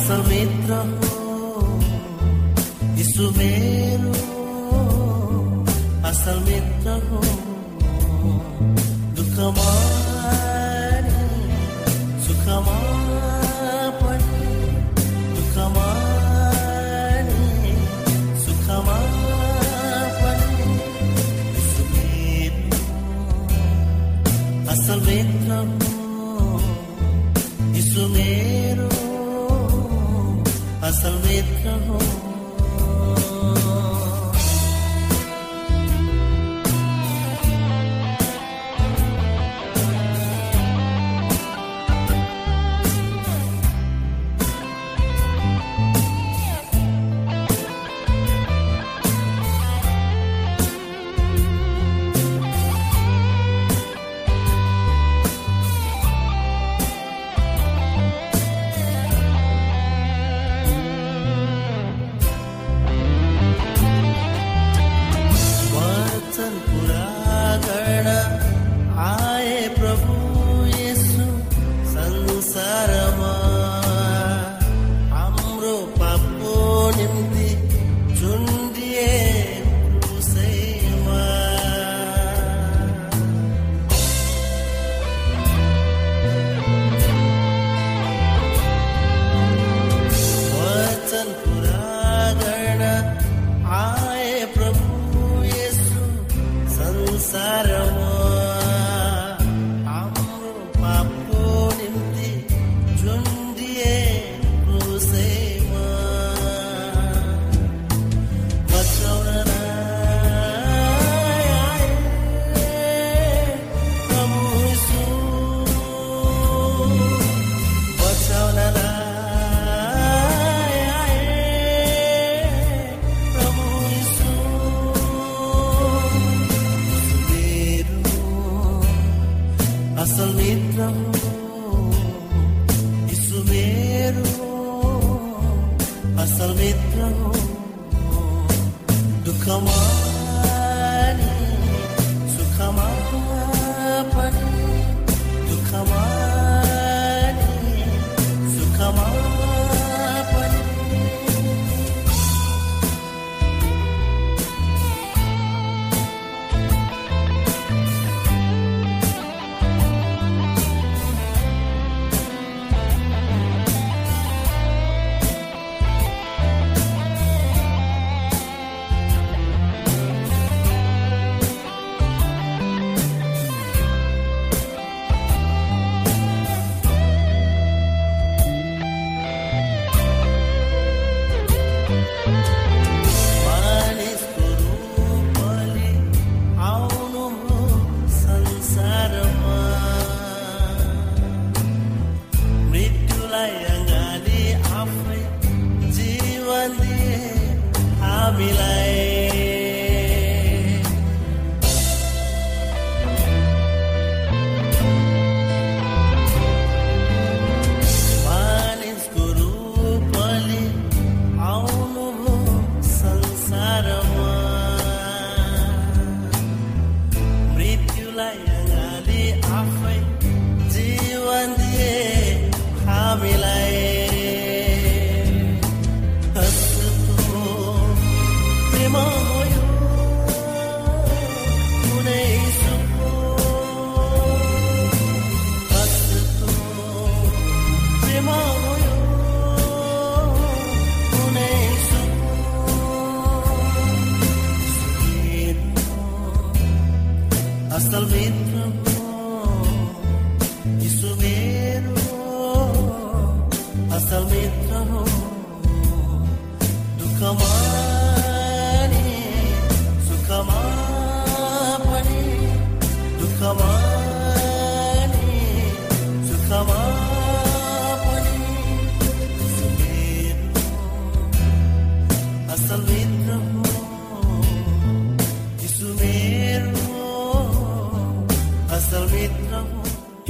Masamit ako Di sumero Asal mitra ko Dukamani Sukamapani Dukamani Sukamapani Di sumero Asal mitra ko Di sumero समेत रहो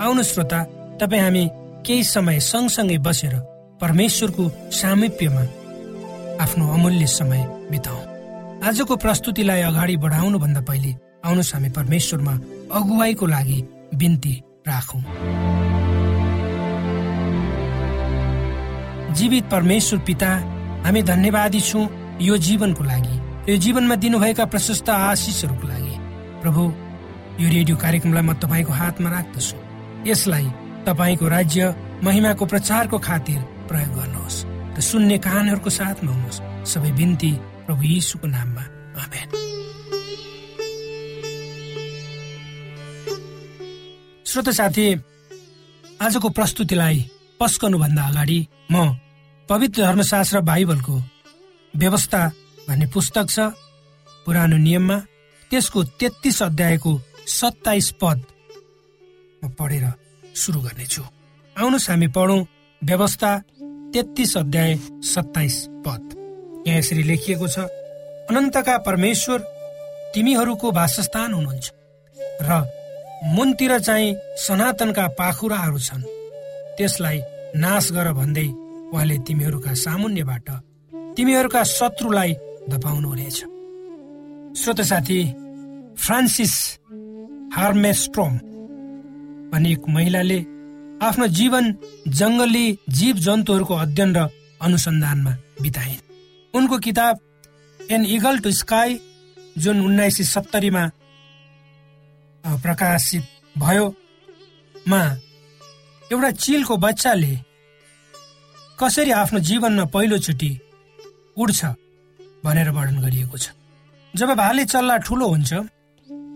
आउनु श्रोता तपाईँ हामी केही समय सँगसँगै बसेर परमेश्वरको सामिप्यमा आफ्नो अमूल्य समय बिताउ। आजको प्रस्तुतिलाई अगाडि बढाउनु भन्दा पहिले आउनुहोस् हामी परमेश्वरमा अगुवाईको लागि बिन्ती राखौँ। जीवित परमेश्वर पिता हामी धन्यवादी छौँ यो जीवनको लागि यो जीवनमा दिनुभएका प्रशस्त आशिषहरूको लागि। प्रभु यो रेडियो कार्यक्रमलाई म तपाईँको हातमा राख्दछु। यसलाई तपाईँको राज्य महिमाको प्रचारको खातिर प्रयोग गर्नुहोस् र सुन्ने कानहरूको साथमा हुनुहोस्। सबै बिन्ती प्रभु यीशुको नाममा। आमेन। श्रोत साथी आजको प्रस्तुतिलाई भन्दा अगाडि म पवित्र धर्मशास्त्र बाइबलको व्यवस्था भन्ने पुस्तक छ पुरानो नियममा त्यसको तेत्तिस अध्यायको सत्ताइस पद म पढेर सुरु गर्नेछु। आउनुहोस् हामी पढौँ व्यवस्था तेत्तिस अध्याय सत्ताइस पद। यहाँ यसरी लेखिएको छ अनन्तका परमेश्वर तिमीहरूको वासस्थान हुनुहुन्छ र मुनतिर चाहिँ सनातनका पाखुराहरू छन्। त्यसलाई नाश गर भन्दै उहाँले तिमीहरूका सामुन्यबाट तिमीहरूका शत्रुलाई धपाउनुहुनेछ श्रोत साथी फ्रान्सिस हार्मेस्ट्रोम भन्ने एक महिलाले आफ्नो जीवन जङ्गली जीव जन्तुहरूको अध्ययन र अनुसन्धानमा बिताइन्। उनको किताब एन इगल टु स्काई जुन उन्नाइस सय सत्तरीमा प्रकाशित भयो मा एउटा चिलको बच्चाले कसरी आफ्नो जीवनमा पहिलोचोटि उड्छ भनेर वर्णन गरिएको छ। जब भाले चल्ला ठुलो हुन्छ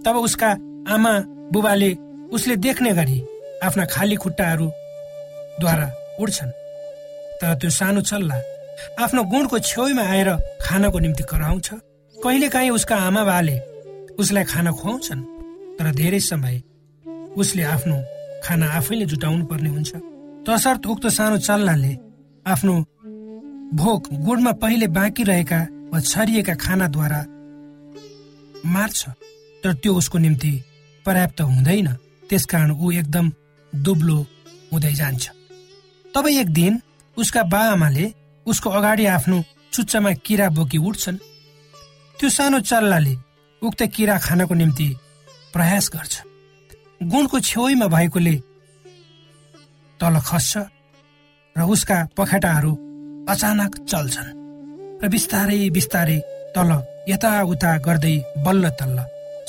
तब उसका आमा बुबाले उसले देख्ने गरी आफ्ना खाली खुट्टाहरूद्वारा उड्छन्। तर त्यो सानो चल्ला आफ्नो गुणको छेउमा आएर खानको निम्ति कराउँछ। कहिलेकाहीँ उसका आमा बाले उसलाई खाना खुवाउँछन् तर धेरै समय उसले आफ्नो खाना आफैले जुटाउनु पर्ने हुन्छ। तसर्थ उक्त सानो चल्लाले आफ्नो भोक गुडमा पहिले बाँकी रहेका वा छरिएका खानाद्वारा मार्छ तर त्यो उसको निम्ति पर्याप्त हुँदैन। त्यसकारण ऊ एकदम दुब्लो हुँदै जान्छ। तब एक दिन उसका बाआमाले उसको अगाडि आफ्नो चुच्चामा किरा बोकी उठ्छन्। त्यो सानो चल्लाले उक्त किरा खानको निम्ति प्रयास गर्छ। गुणको छेउमा भएकोले तल खस्छ र उसका पखेटाहरू अचानक चल्छन् र बिस्तारै बिस्तारै तल यताउता गर्दै बल्ल तल्ल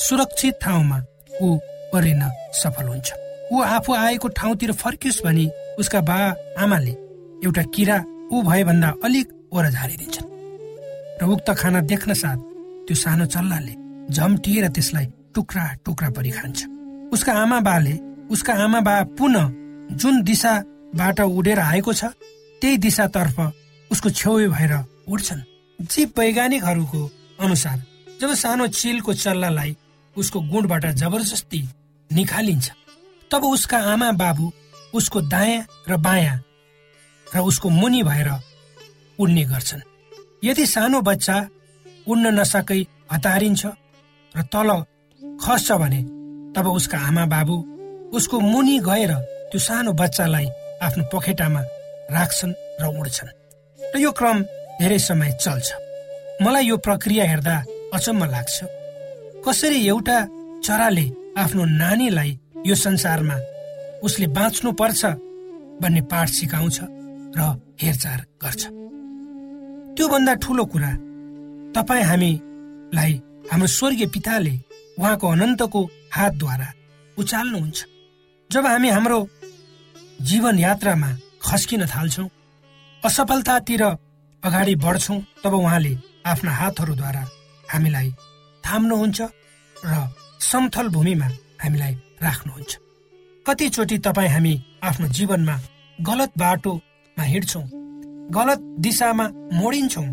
सुरक्षित ठाउँमा ऊ परिन सफल हुन्छ। ऊ आफू आएको ठाउँतिर फर्कियोस् भनी उसका बा आमाले एउटा किरा ऊ भएभन्दा अलिक ओर झारिदिन्छन्। र उक्त खाना देख्न साथ त्यो सानो चल्लाले झम्टिएर त्यसलाई टुक्रा टुक्रा परि खान्छ उसका आमा बाले उसका आमा बा पुनः जुन दिशाबाट उडेर आएको छ त्यही दिशातर्फ उसको छेउ भएर उड्छन्। जीव वैज्ञानिकहरूको अनुसार जब सानो चिलको चल्लालाई उसको गुणबाट जबरजस्ती निकालिन्छ। तब उसका आमा बाबु उसको दायाँ र बायाँ र उसको मुनि भएर उड्ने गर्छन्। यदि सानो बच्चा उड्न नसकै हतारिन्छ र तल खस्छ भने तब उसका आमा बाबु उसको मुनि गएर त्यो सानो बच्चालाई आफ्नो पखेटामा राख्छन् र उड्छन्। र यो क्रम धेरै समय चल्छ। मलाई यो प्रक्रिया हेर्दा अचम्म लाग्छ। कसरी एउटा चराले आफ्नो नानीलाई यो संसारमा उसले बाँच्नु पर्छ भन्ने पाठ सिकाउँछ र हेरचाह गर्छ। त्योभन्दा ठुलो कुरा तपाईँ हामीलाई हाम्रो स्वर्गीय पिताले उहाँको अनन्तको हातद्वारा उचाल्नुहुन्छ। जब हामी हाम्रो जीवन यात्रामा खस्किन थाल्छौँ असफलतातिर अगाडि बढ्छौँ तब उहाँले आफ्ना हातहरूद्वारा हामीलाई थाम्नुहुन्छ र समथल भूमिमा हामीलाई राख्नुहुन्छ। कतिचोटि तपाईँ हामी आफ्नो जीवनमा गलत बाटोमा हिँड्छौँ गलत दिशामा मोडिन्छौँ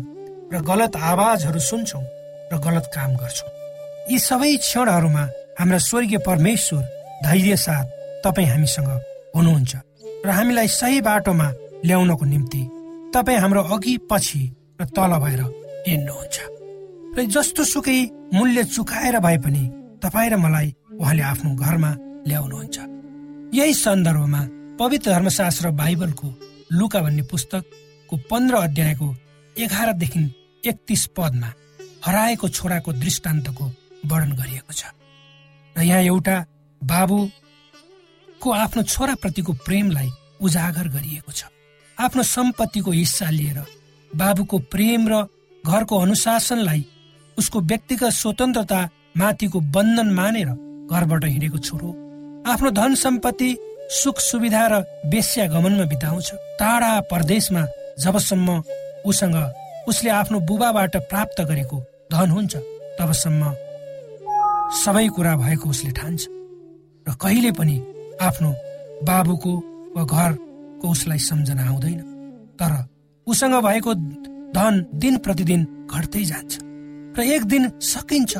र गलत आवाजहरू सुन्छौँ र गलत काम गर्छौँ। यी सबै क्षणहरूमा हाम्रा स्वर्गीय परमेश्वर धैर्य साथ तपाईँ हामीसँग हुनुहुन्छ र हामीलाई सही बाटोमा ल्याउनको निम्ति तपाईँ हाम्रो अघि पछि र तल भएर हिँड्नुहुन्छ। र जस्तो सुकै मूल्य चुकाएर भए पनि तपाईँ र मलाई उहाँले आफ्नो घरमा ल्याउनुहुन्छ। यही सन्दर्भमा पवित्र धर्मशास्त्र बाइबलको लुका भन्ने पुस्तकको पन्ध्र अध्यायको एघारदेखि एकतिस पदमा हराएको छोराको दृष्टान्तको वर्णन गरिएको छ। र यहाँ एउटा बाबुको आफ्नो छोराप्रतिको प्रेमलाई उजागर गरिएको छ। आफ्नो सम्पत्तिको हिस्सा लिएर बाबुको प्रेम र घरको अनुशासनलाई उसको व्यक्तिगत स्वतन्त्रता माथिको बन्धन मानेर घरबाट हिँडेको छोरो आफ्नो धन सम्पत्ति सुख सुविधा र बेस्या गमनमा बिताउँछ। टाढा परदेशमा जबसम्म उसँग उसले आफ्नो बुबाबाट प्राप्त गरेको धन हुन्छ तबसम्म सबै कुरा भएको उसले ठान्छ। र कहिले पनि आफ्नो बाबुको वा घरको उसलाई सम्झना आउँदैन। तर उसँग भएको धन दिन प्रतिदिन घट्दै जान्छ। र एक दिन सकिन्छ।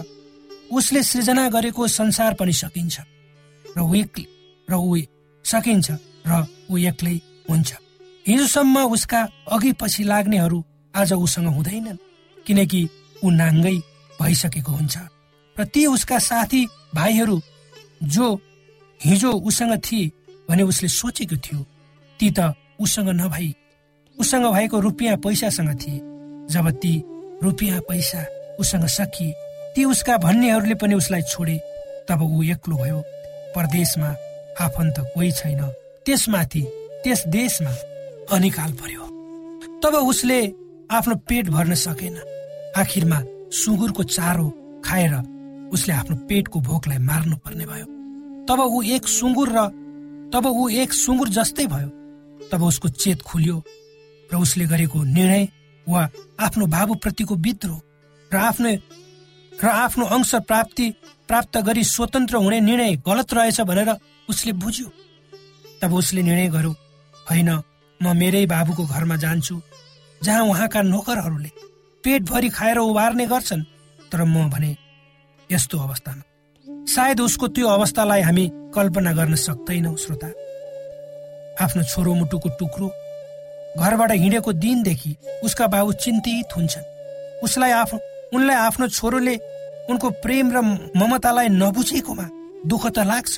उसले सृजना गरेको संसार पनि सकिन्छ र ऊ र ऊ सकिन्छ र ऊ एक्लै हुन्छ। हिजोसम्म उसका अघि पछि लाग्नेहरू आज उसँग हुँदैनन् किनकि ऊ नाङ्गै भइसकेको हुन्छ। र ती उसका साथी भाइहरू जो हिजो उसँग थिए भने उसले सोचेको थियो ती त उसँग नभई उसँग भएको रुपियाँ पैसासँग थिए जब ती रुपियाँ पैसा उसँग सकिए ती उसका भन्नेहरूले पनि उसलाई छोडे। तब ऊ एक्लो भयो। परदेशमा आफन्त कोही छैन। त्यसमाथि त्यस देशमा अनिकाल पर्यो। तब उसले आफ्नो पेट भर्न सकेन। आखिरमा सुँगुरको चारो खाएर उसले आफ्नो पेटको भोकलाई मार्नु पर्ने भयो। तब ऊ एक सुँगुर र तब ऊ एक सुँगुर जस्तै भयो। तब उसको चेत खुल्यो र उसले गरेको निर्णय वा आफ्नो बाबुप्रतिको विद्रोह र आफ्नो र आफ्नो अंश प्राप्ति प्राप्त गरी स्वतन्त्र हुने निर्णय गलत रहेछ भनेर उसले बुझ्यो। तब उसले निर्णय गर्यो होइन म मेरै बाबुको घरमा जान्छु जहाँ उहाँका नोकरहरूले पेटभरि खाएर उभार्ने गर्छन्। तर म भने यस्तो अवस्थामा। सायद उसको त्यो अवस्थालाई हामी कल्पना गर्न सक्दैनौँ श्रोता। आफ्नो छोरो मुटुको टुक्रो घरबाट हिँडेको दिनदेखि उसका बाबु चिन्तित हुन्छन्। उसलाई आफ्नो उनलाई आफ्नो छोरोले उनको प्रेम र ममतालाई नबुझेकोमा दुःख त लाग्छ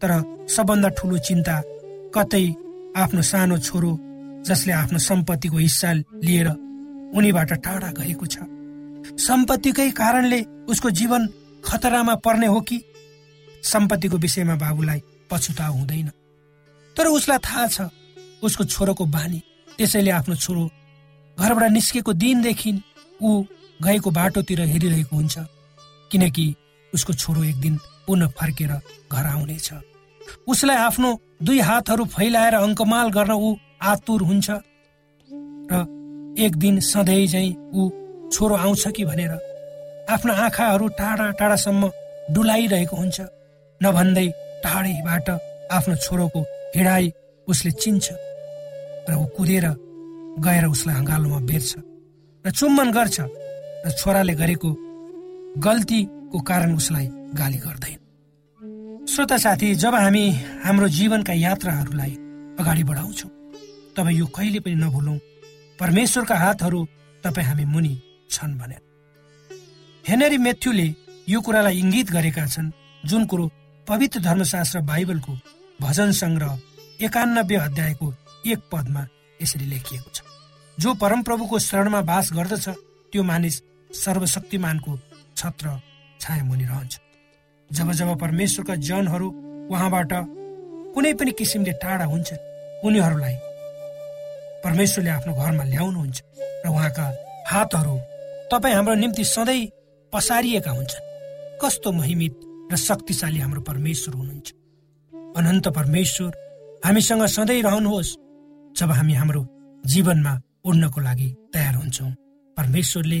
तर सबभन्दा ठुलो चिन्ता कतै आफ्नो सानो छोरो जसले आफ्नो सम्पत्तिको हिस्सा लिएर उनीबाट टाढा गएको छ। सम्पत्तिकै कारणले उसको जीवन खतरामा पर्ने हो कि? सम्पत्तिको विषयमा बाबुलाई पछुता हुँदैन। तर उसलाई थाहा छ उसको छोरोको बानी त्यसैले आफ्नो छोरो घरबाट निस्केको दिनदेखि ऊ गएको बाटोतिर हेरिरहेको हुन्छ किनकि उसको छोरो एक दिन पुनः फर्केर घर आउनेछ। उसलाई आफ्नो दुई हातहरू फैलाएर अङ्कमाल गर्न ऊ आतुर हुन्छ र एक दिन सधैँ झै ऊ छोरो आउँछ कि भनेर आफ्नो आँखाहरू टाढा टाढासम्म डुलाइरहेको हुन्छ नभन्दै टाढैबाट आफ्नो छोरोको हिँडाइ उसले चिन्छ र ऊ कुदेर गएर उसलाई हँगालोमा बेर्छ र चुम्बन गर्छ। र छोराले गरेको गल्तीको कारण उसलाई गाली गर्दैन। श्रोता साथी जब हामी हाम्रो जीवनका यात्राहरूलाई अगाडि बढाउँछौँ तब यो कहिले पनि नभुलौँ। परमेश्वरका हातहरू तपाईँ हामी मुनि छन् भनेर हेनरी मेथ्युले यो कुरालाई इङ्गित गरेका छन् जुन कुरो पवित्र धर्मशास्त्र बाइबलको भजन सङ्ग्रह एकानब्बे अध्यायको एक पदमा यसरी लेखिएको छ। जो परमप्रभुको शरणमा बास गर्दछ त्यो मानिस सर्वशक्तिमानको छत्र छाया मुनि रहन्छ। जब जब परमेश्वरका जनहरू उहाँबाट कुनै पनि किसिमले टाढा हुन्छ उनीहरूलाई परमेश्वरले आफ्नो घरमा ल्याउनुहुन्छ र उहाँका हातहरू तपाईँ हाम्रो निम्ति सधैँ पसारिएका हुन्छन्। कस्तो महिमित र शक्तिशाली हाम्रो परमेश्वर हुनुहुन्छ। अनन्त परमेश्वर हामीसँग सधैँ रहनुहोस्। जब हामी हाम्रो जीवनमा उड्नको लागि तयार हुन्छौँ परमेश्वरले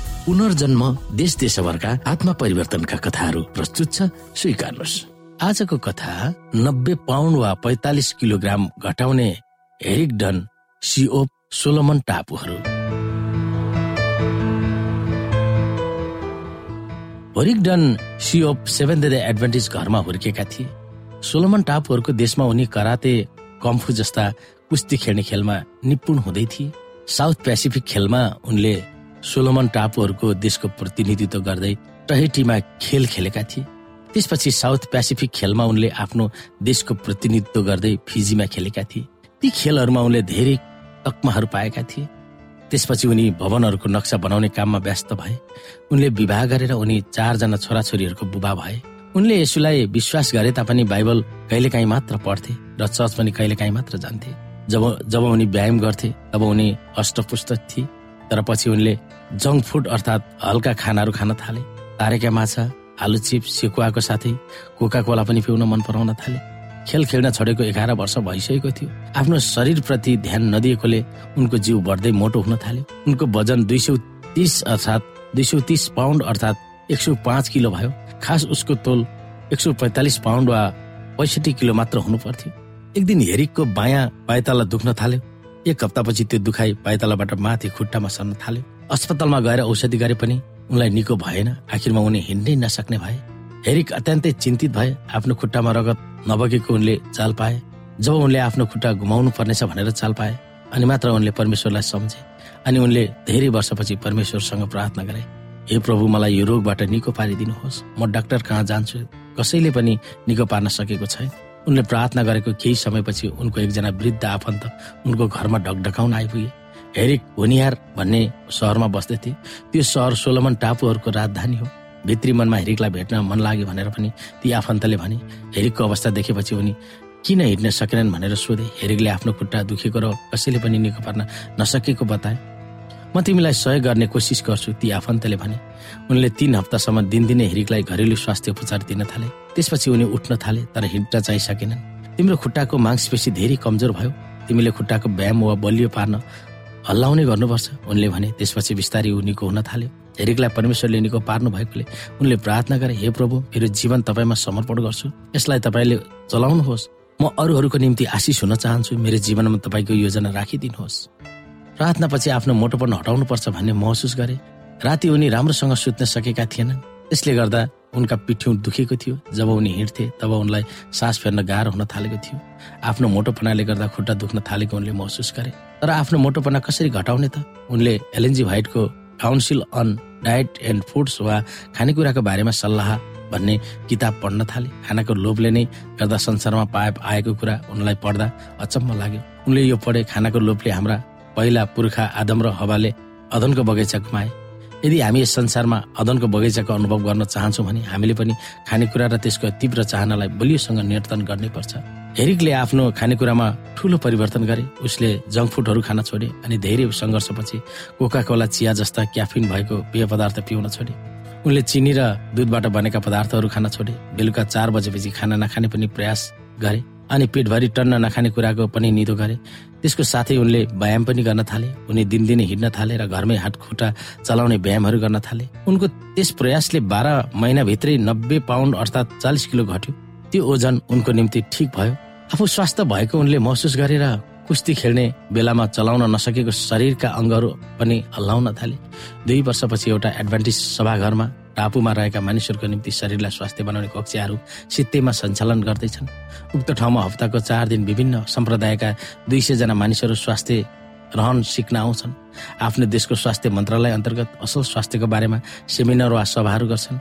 पुनर्जन्म देश देशभरका आत्मा परिवर्तनका कथाहरू प्रस्तुत छ स्वीकार्नुहोस्। आजको कथा नब्बे पाउन्ड वा पैतालिस किलोग्राम घटाउने हेरिक डन सिओप सोलोमन टापुहरू। होरिकडन सिओप सेभेन डे एडभान्टेज घरमा हुर्केका थिए। सोलोमन टापुहरूको देशमा उनी कराते कम्फु जस्ता कुस्ती खेल्ने खेलमा निपुण हुँदै थिए। साउथ पेसिफिक खेलमा उनले सोलोमन टापुहरूको देशको प्रतिनिधित्व गर्दै टहेटीमा खेल खेलेका थिए। त्यसपछि साउथ पेसिफिक खेलमा उनले आफ्नो देशको प्रतिनिधित्व गर्दै फिजीमा खेलेका थिए। ती खेलहरूमा उनले धेरै तकमाहरू पाएका थिए। त्यसपछि उनी भवनहरूको नक्सा बनाउने काममा व्यस्त भए। उनले विवाह गरेर उनी चारजना छोराछोरीहरूको बुबा भए। उनले यसुलाई विश्वास गरे तापनि बाइबल कहिलेकाहीँ मात्र पढ्थे र चर्च पनि कहिलेकाहीँ मात्र जान्थे। जब जब उनी व्यायाम गर्थे तब उनी अष्टपुष्ट थिए। तर पछि उनले जङ्क फुड अर्थात् हल्का खानाहरू खान थाले। तारेका माछा आलु चिप्स सेकुवाको साथै कोका कोला पनि पिउन मन पराउन थाले। खेल खेल्न छोडेको एघार वर्ष भइसकेको थियो। आफ्नो शरीरप्रति ध्यान नदिएकोले उनको जिउ बढ्दै मोटो हुन थाल्यो। उनको वजन दुई सौ तिस अर्थात् दुई सौ तिस पाउन्ड अर्थात् एक सौ पाँच किलो भयो। खास उसको तोल एक सौ पैँतालिस पाउन्ड वा पैँसठी किलो मात्र हुनु पर्थ्यो एक दिन हेरिकको बायाँ पाइताला दुख्न थाल्यो। एक हप्तापछि त्यो दुखाइ पाइतालाबाट माथि खुट्टामा सर्न थाल्यो। अस्पतालमा गएर औषधि गरे पनि उनलाई निको भएन। आखिरमा उनी हिँड्नै नसक्ने भए। हेरिक अत्यन्तै चिन्तित भए। आफ्नो खुट्टामा रगत नबगेको उनले चाल पाए। जब उनले आफ्नो खुट्टा घुमाउनु पर्नेछ भनेर चाल पाए अनि मात्र उनले परमेश्वरलाई सम्झे। अनि उनले धेरै वर्षपछि परमेश्वरसँग प्रार्थना गरे। हे प्रभु मलाई यो रोगबाट निको पारिदिनुहोस्। म डाक्टर कहाँ जान्छु? कसैले पनि निको पार्न सकेको छैन। उनले प्रार्थना गरेको केही समयपछि उनको एकजना वृद्ध आफन्त उनको घरमा ढकढकाउन आइपुगे। हेरिक होनियार भन्ने सहरमा बस्दथे त्यो सहर सोलोमन टापुहरूको राजधानी हो। भित्री मनमा हेरिकलाई भेट्न मन लाग्यो भनेर पनि ती आफन्तले भने। हेरिकको अवस्था देखेपछि उनी किन हिँड्न सकेनन् भनेर सोधे। हेरिकले आफ्नो खुट्टा दुखेको र कसैले पनि निको पार्न नसकेको बताए। म तिमीलाई सहयोग गर्ने कोसिस गर्छु। ती आफन्तले भने। उनले तीन हप्तासम्म दिनदिनै हेरिकलाई घरेलु स्वास्थ्य उपचार दिन थाले। त्यसपछि उनी उठ्न थाले तर हिँड्न चाहिँ सकेनन् तिम्रो खुट्टाको मांसपेशी धेरै कमजोर भयो। तिमीले खुट्टाको व्यायाम वा बलियो पार्न हल्लाउने गर्नुपर्छ। उनले भने त्यसपछि बिस्तारै ऊ निको हुन थाल्यो। हेरिकलाई परमेश्वरले निको पार्नु भएकोले उनले प्रार्थना गरे हे प्रभु मेरो जीवन तपाईँमा समर्पण गर्छु। यसलाई तपाईँले चलाउनुहोस्। म अरूहरूको निम्ति आशिष हुन चाहन्छु। मेरो जीवनमा तपाईँको योजना राखिदिनुहोस्। प्रार्थनापछि आफ्नो मोटोपन हटाउनुपर्छ भन्ने महसुस गरे। राति उनी राम्रोसँग सुत्न सकेका थिएनन्। त्यसले गर्दा उनका पिठ्यौँ दुखेको थियो। जब उनी हिँड्थे तब उनलाई सास फेर्न गाह्रो हुन थालेको थियो। आफ्नो मोटोपनाले गर्दा खुट्टा दुख्न थालेको उनले महसुस गरे। तर आफ्नो मोटोपना कसरी घटाउने त? उनले LNG भाइटको council on diet and foods वा खानेकुराको बारेमा सल्लाह भन्ने किताब पढ्न थाले। खानाको लोभले नै गर्दा संसारमा पाए आएको कुरा उनलाई पढ्दा अचम्म लाग्यो। उनले यो पढे खानाको लोभले हाम्रा पहिला पुर्खा आदम र हवाले अदनको बगैँचा गुमाए यदि हामी यस संसारमा अदनको बगैँचाको अनुभव गर्न चाहन्छौँ भने हामीले पनि खानेकुरा र त्यसको तीव्र चाहनालाई बलियोसँग नियन्त्रण गर्नै पर्छ। हेरिकले आफ्नो खानेकुरामा ठुलो परिवर्तन गरे उसले जङ्क फुडहरू खान छोडे अनि धेरै सङ्घर्षपछि कोका कोला चिया जस्ता क्याफिन भएको पेय पदार्थ पिउन छोडे। उनले चिनी र दुधबाट बनेका पदार्थहरू खान छोडे बेलुका चार बजेपछि खाना नखाने पनि प्रयास गरे। अनि पेटभरि टन्न नखाने कुराको पनि निदो गरे। त्यसको साथै उनले व्यायाम पनि गर्न थाले। उनी दिनदिनै हिँड्न थाले र घरमै हात खुट्टा चलाउने व्यायामहरू गर्न थाले। उनको त्यस प्रयासले बाह्र महिनाभित्रै नब्बे पाउन्ड अर्थात् चालिस किलो घट्यो। त्यो ओजन उनको निम्ति ठिक भयो। आफू स्वास्थ्य भएको उनले महसुस गरेर कुस्ती खेल्ने बेलामा चलाउन नसकेको शरीरका अङ्गहरू पनि हल्लाउन थाले। दुई वर्षपछि एउटा एडभान्टेज सभाघरमा टापुमा रहेका मानिसहरूको निम्ति शरीरलाई स्वास्थ्य बनाउने कक्षाहरू सित्तैमा सञ्चालन गर्दैछन्। उक्त ठाउँमा हप्ताको चार दिन विभिन्न सम्प्रदायका दुई सयजना मानिसहरू स्वास्थ्य रहन सिक्न आउँछन्। आफ्नो देशको स्वास्थ्य मन्त्रालय अन्तर्गत असल स्वास्थ्यको बारेमा सेमिनार वा सभाहरू गर्छन्।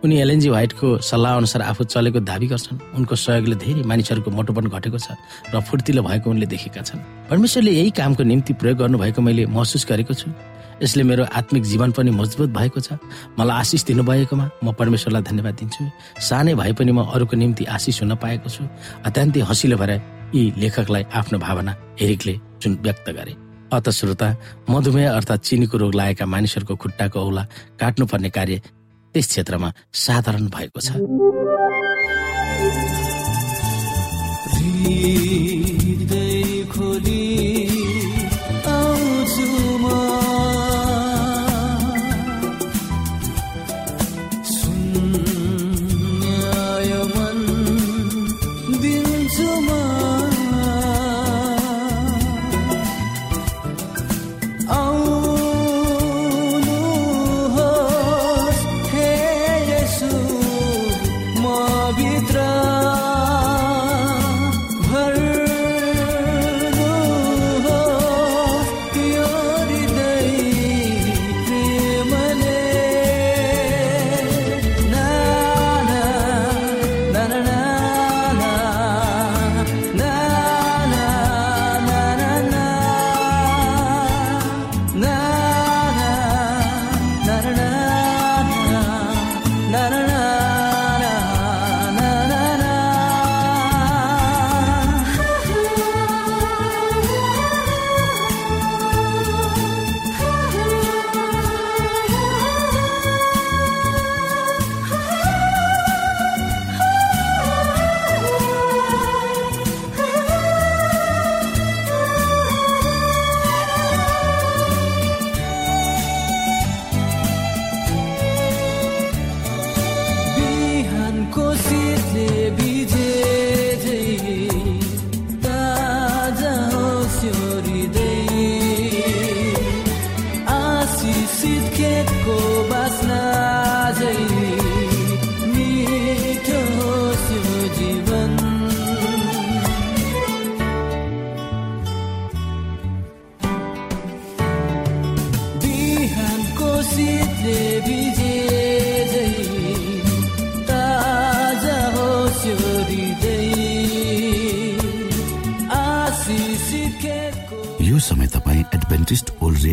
उनी एलएनजी व्हाइटको सल्लाह अनुसार आफू चलेको दावी गर्छन्। उनको सहयोगले धेरै मानिसहरूको मोटोपन घटेको छ र फुर्तिलो भएको उनले देखेका छन्। परमेश्वरले यही कामको निम्ति प्रयोग गर्नुभएको मैले महसुस गरेको छु। यसले मेरो आत्मिक जीवन पनि मजबुत भएको छ। मलाई आशिष दिनुभएकोमा म परमेश्वरलाई धन्यवाद दिन्छु। सानै भए पनि म अरूको निम्ति आशिष हुन पाएको छु। अत्यन्तै हँसिलो भएर यी लेखकलाई आफ्नो भावना हेरिकले जुन व्यक्त गरे। अत श्रोता मधुमेह अर्थात् चिनीको रोग लागेका मानिसहरूको खुट्टाको औला काट्नुपर्ने कार्य त्यस क्षेत्रमा साधारण भएको छ।